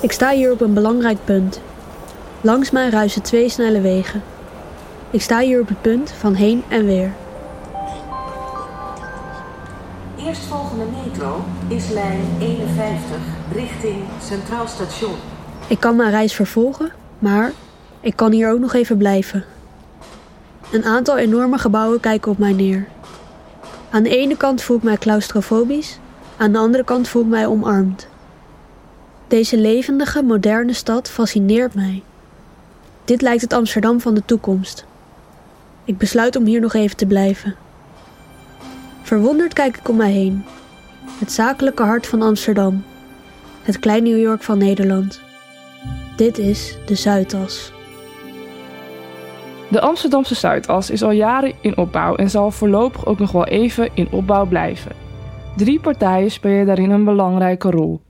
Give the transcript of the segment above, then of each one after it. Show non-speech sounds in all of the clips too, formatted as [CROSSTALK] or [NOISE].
Ik sta hier op een belangrijk punt. Langs mij ruisen twee snelle wegen. Ik sta hier op het punt van heen en weer. Eerstvolgende metro is lijn 51 richting Centraal Station. Ik kan mijn reis vervolgen, maar ik kan hier ook nog even blijven. Een aantal enorme gebouwen kijken op mij neer. Aan de ene kant voel ik mij claustrofobisch, aan de andere kant voel ik mij omarmd. Deze levendige, moderne stad fascineert mij. Dit lijkt het Amsterdam van de toekomst. Ik besluit om hier nog even te blijven. Verwonderd kijk ik om mij heen. Het zakelijke hart van Amsterdam. Het klein New York van Nederland. Dit is de Zuidas. De Amsterdamse Zuidas is al jaren in opbouw en zal voorlopig ook nog wel even in opbouw blijven. Drie partijen spelen daarin een belangrijke rol.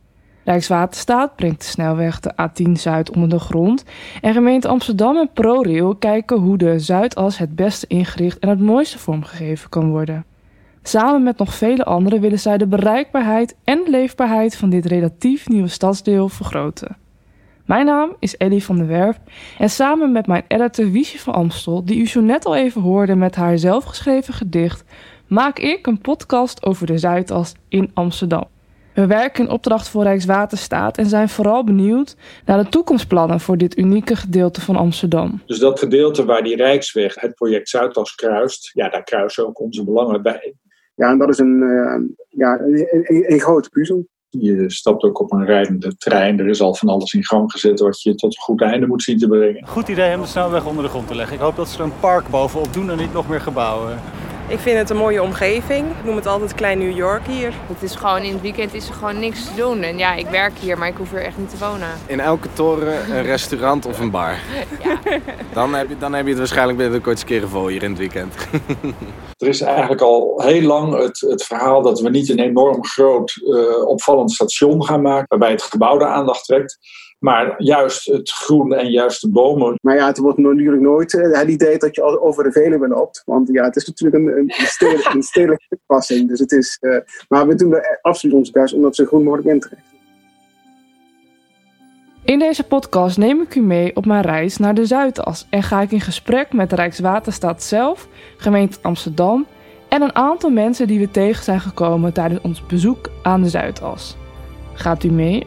Rijkswaterstaat brengt de snelweg de A10 Zuid onder de grond en gemeente Amsterdam en ProRail kijken hoe de Zuidas het beste ingericht en het mooiste vormgegeven kan worden. Samen met nog vele anderen willen zij de bereikbaarheid en leefbaarheid van dit relatief nieuwe stadsdeel vergroten. Mijn naam is Ellie van der Werf en samen met mijn editor Wiesje van Amstel, die u zo net al even hoorde met haar zelfgeschreven gedicht, maak ik een podcast over de Zuidas in Amsterdam. We werken in opdracht voor Rijkswaterstaat en zijn vooral benieuwd naar de toekomstplannen voor dit unieke gedeelte van Amsterdam. Dus dat gedeelte waar die Rijksweg het project Zuidas kruist, ja, daar kruisen ook onze belangen bij. Ja, en dat is een, uh, ja, een, een, een grote puzzel. Je stapt ook op een rijdende trein. Er is al van alles in gang gezet wat je tot een goed einde moet zien te brengen. Goed idee om de snelweg onder de grond te leggen. Ik hoop dat ze er een park bovenop doen en niet nog meer gebouwen. Ik vind het een mooie omgeving. Ik noem het altijd Klein New York hier. Het is gewoon in het weekend is er gewoon niks te doen. En ja, ik werk hier, maar ik hoef hier echt niet te wonen. In elke toren een [LAUGHS] restaurant of een bar. Ja. Dan heb je, dan heb je het waarschijnlijk binnen de kortste keren vol hier in het weekend. [LAUGHS] Er is eigenlijk al heel lang het, het verhaal dat we niet een enorm groot uh, opvallend station gaan maken, waarbij het gebouw de aandacht trekt. Maar juist het groen en juist de bomen. Maar ja, het wordt natuurlijk nooit uh, het idee dat je over de Veluwe loopt. Want ja, het is natuurlijk een, een, stedelijk, een [LAUGHS] stedelijke toepassing. Dus het is, uh, maar we doen er absoluut ons best om dat zo groen mogelijk in te richten. In deze podcast neem ik u mee op mijn reis naar de Zuidas en ga ik in gesprek met de Rijkswaterstaat zelf, gemeente Amsterdam en een aantal mensen die we tegen zijn gekomen tijdens ons bezoek aan de Zuidas. Gaat u mee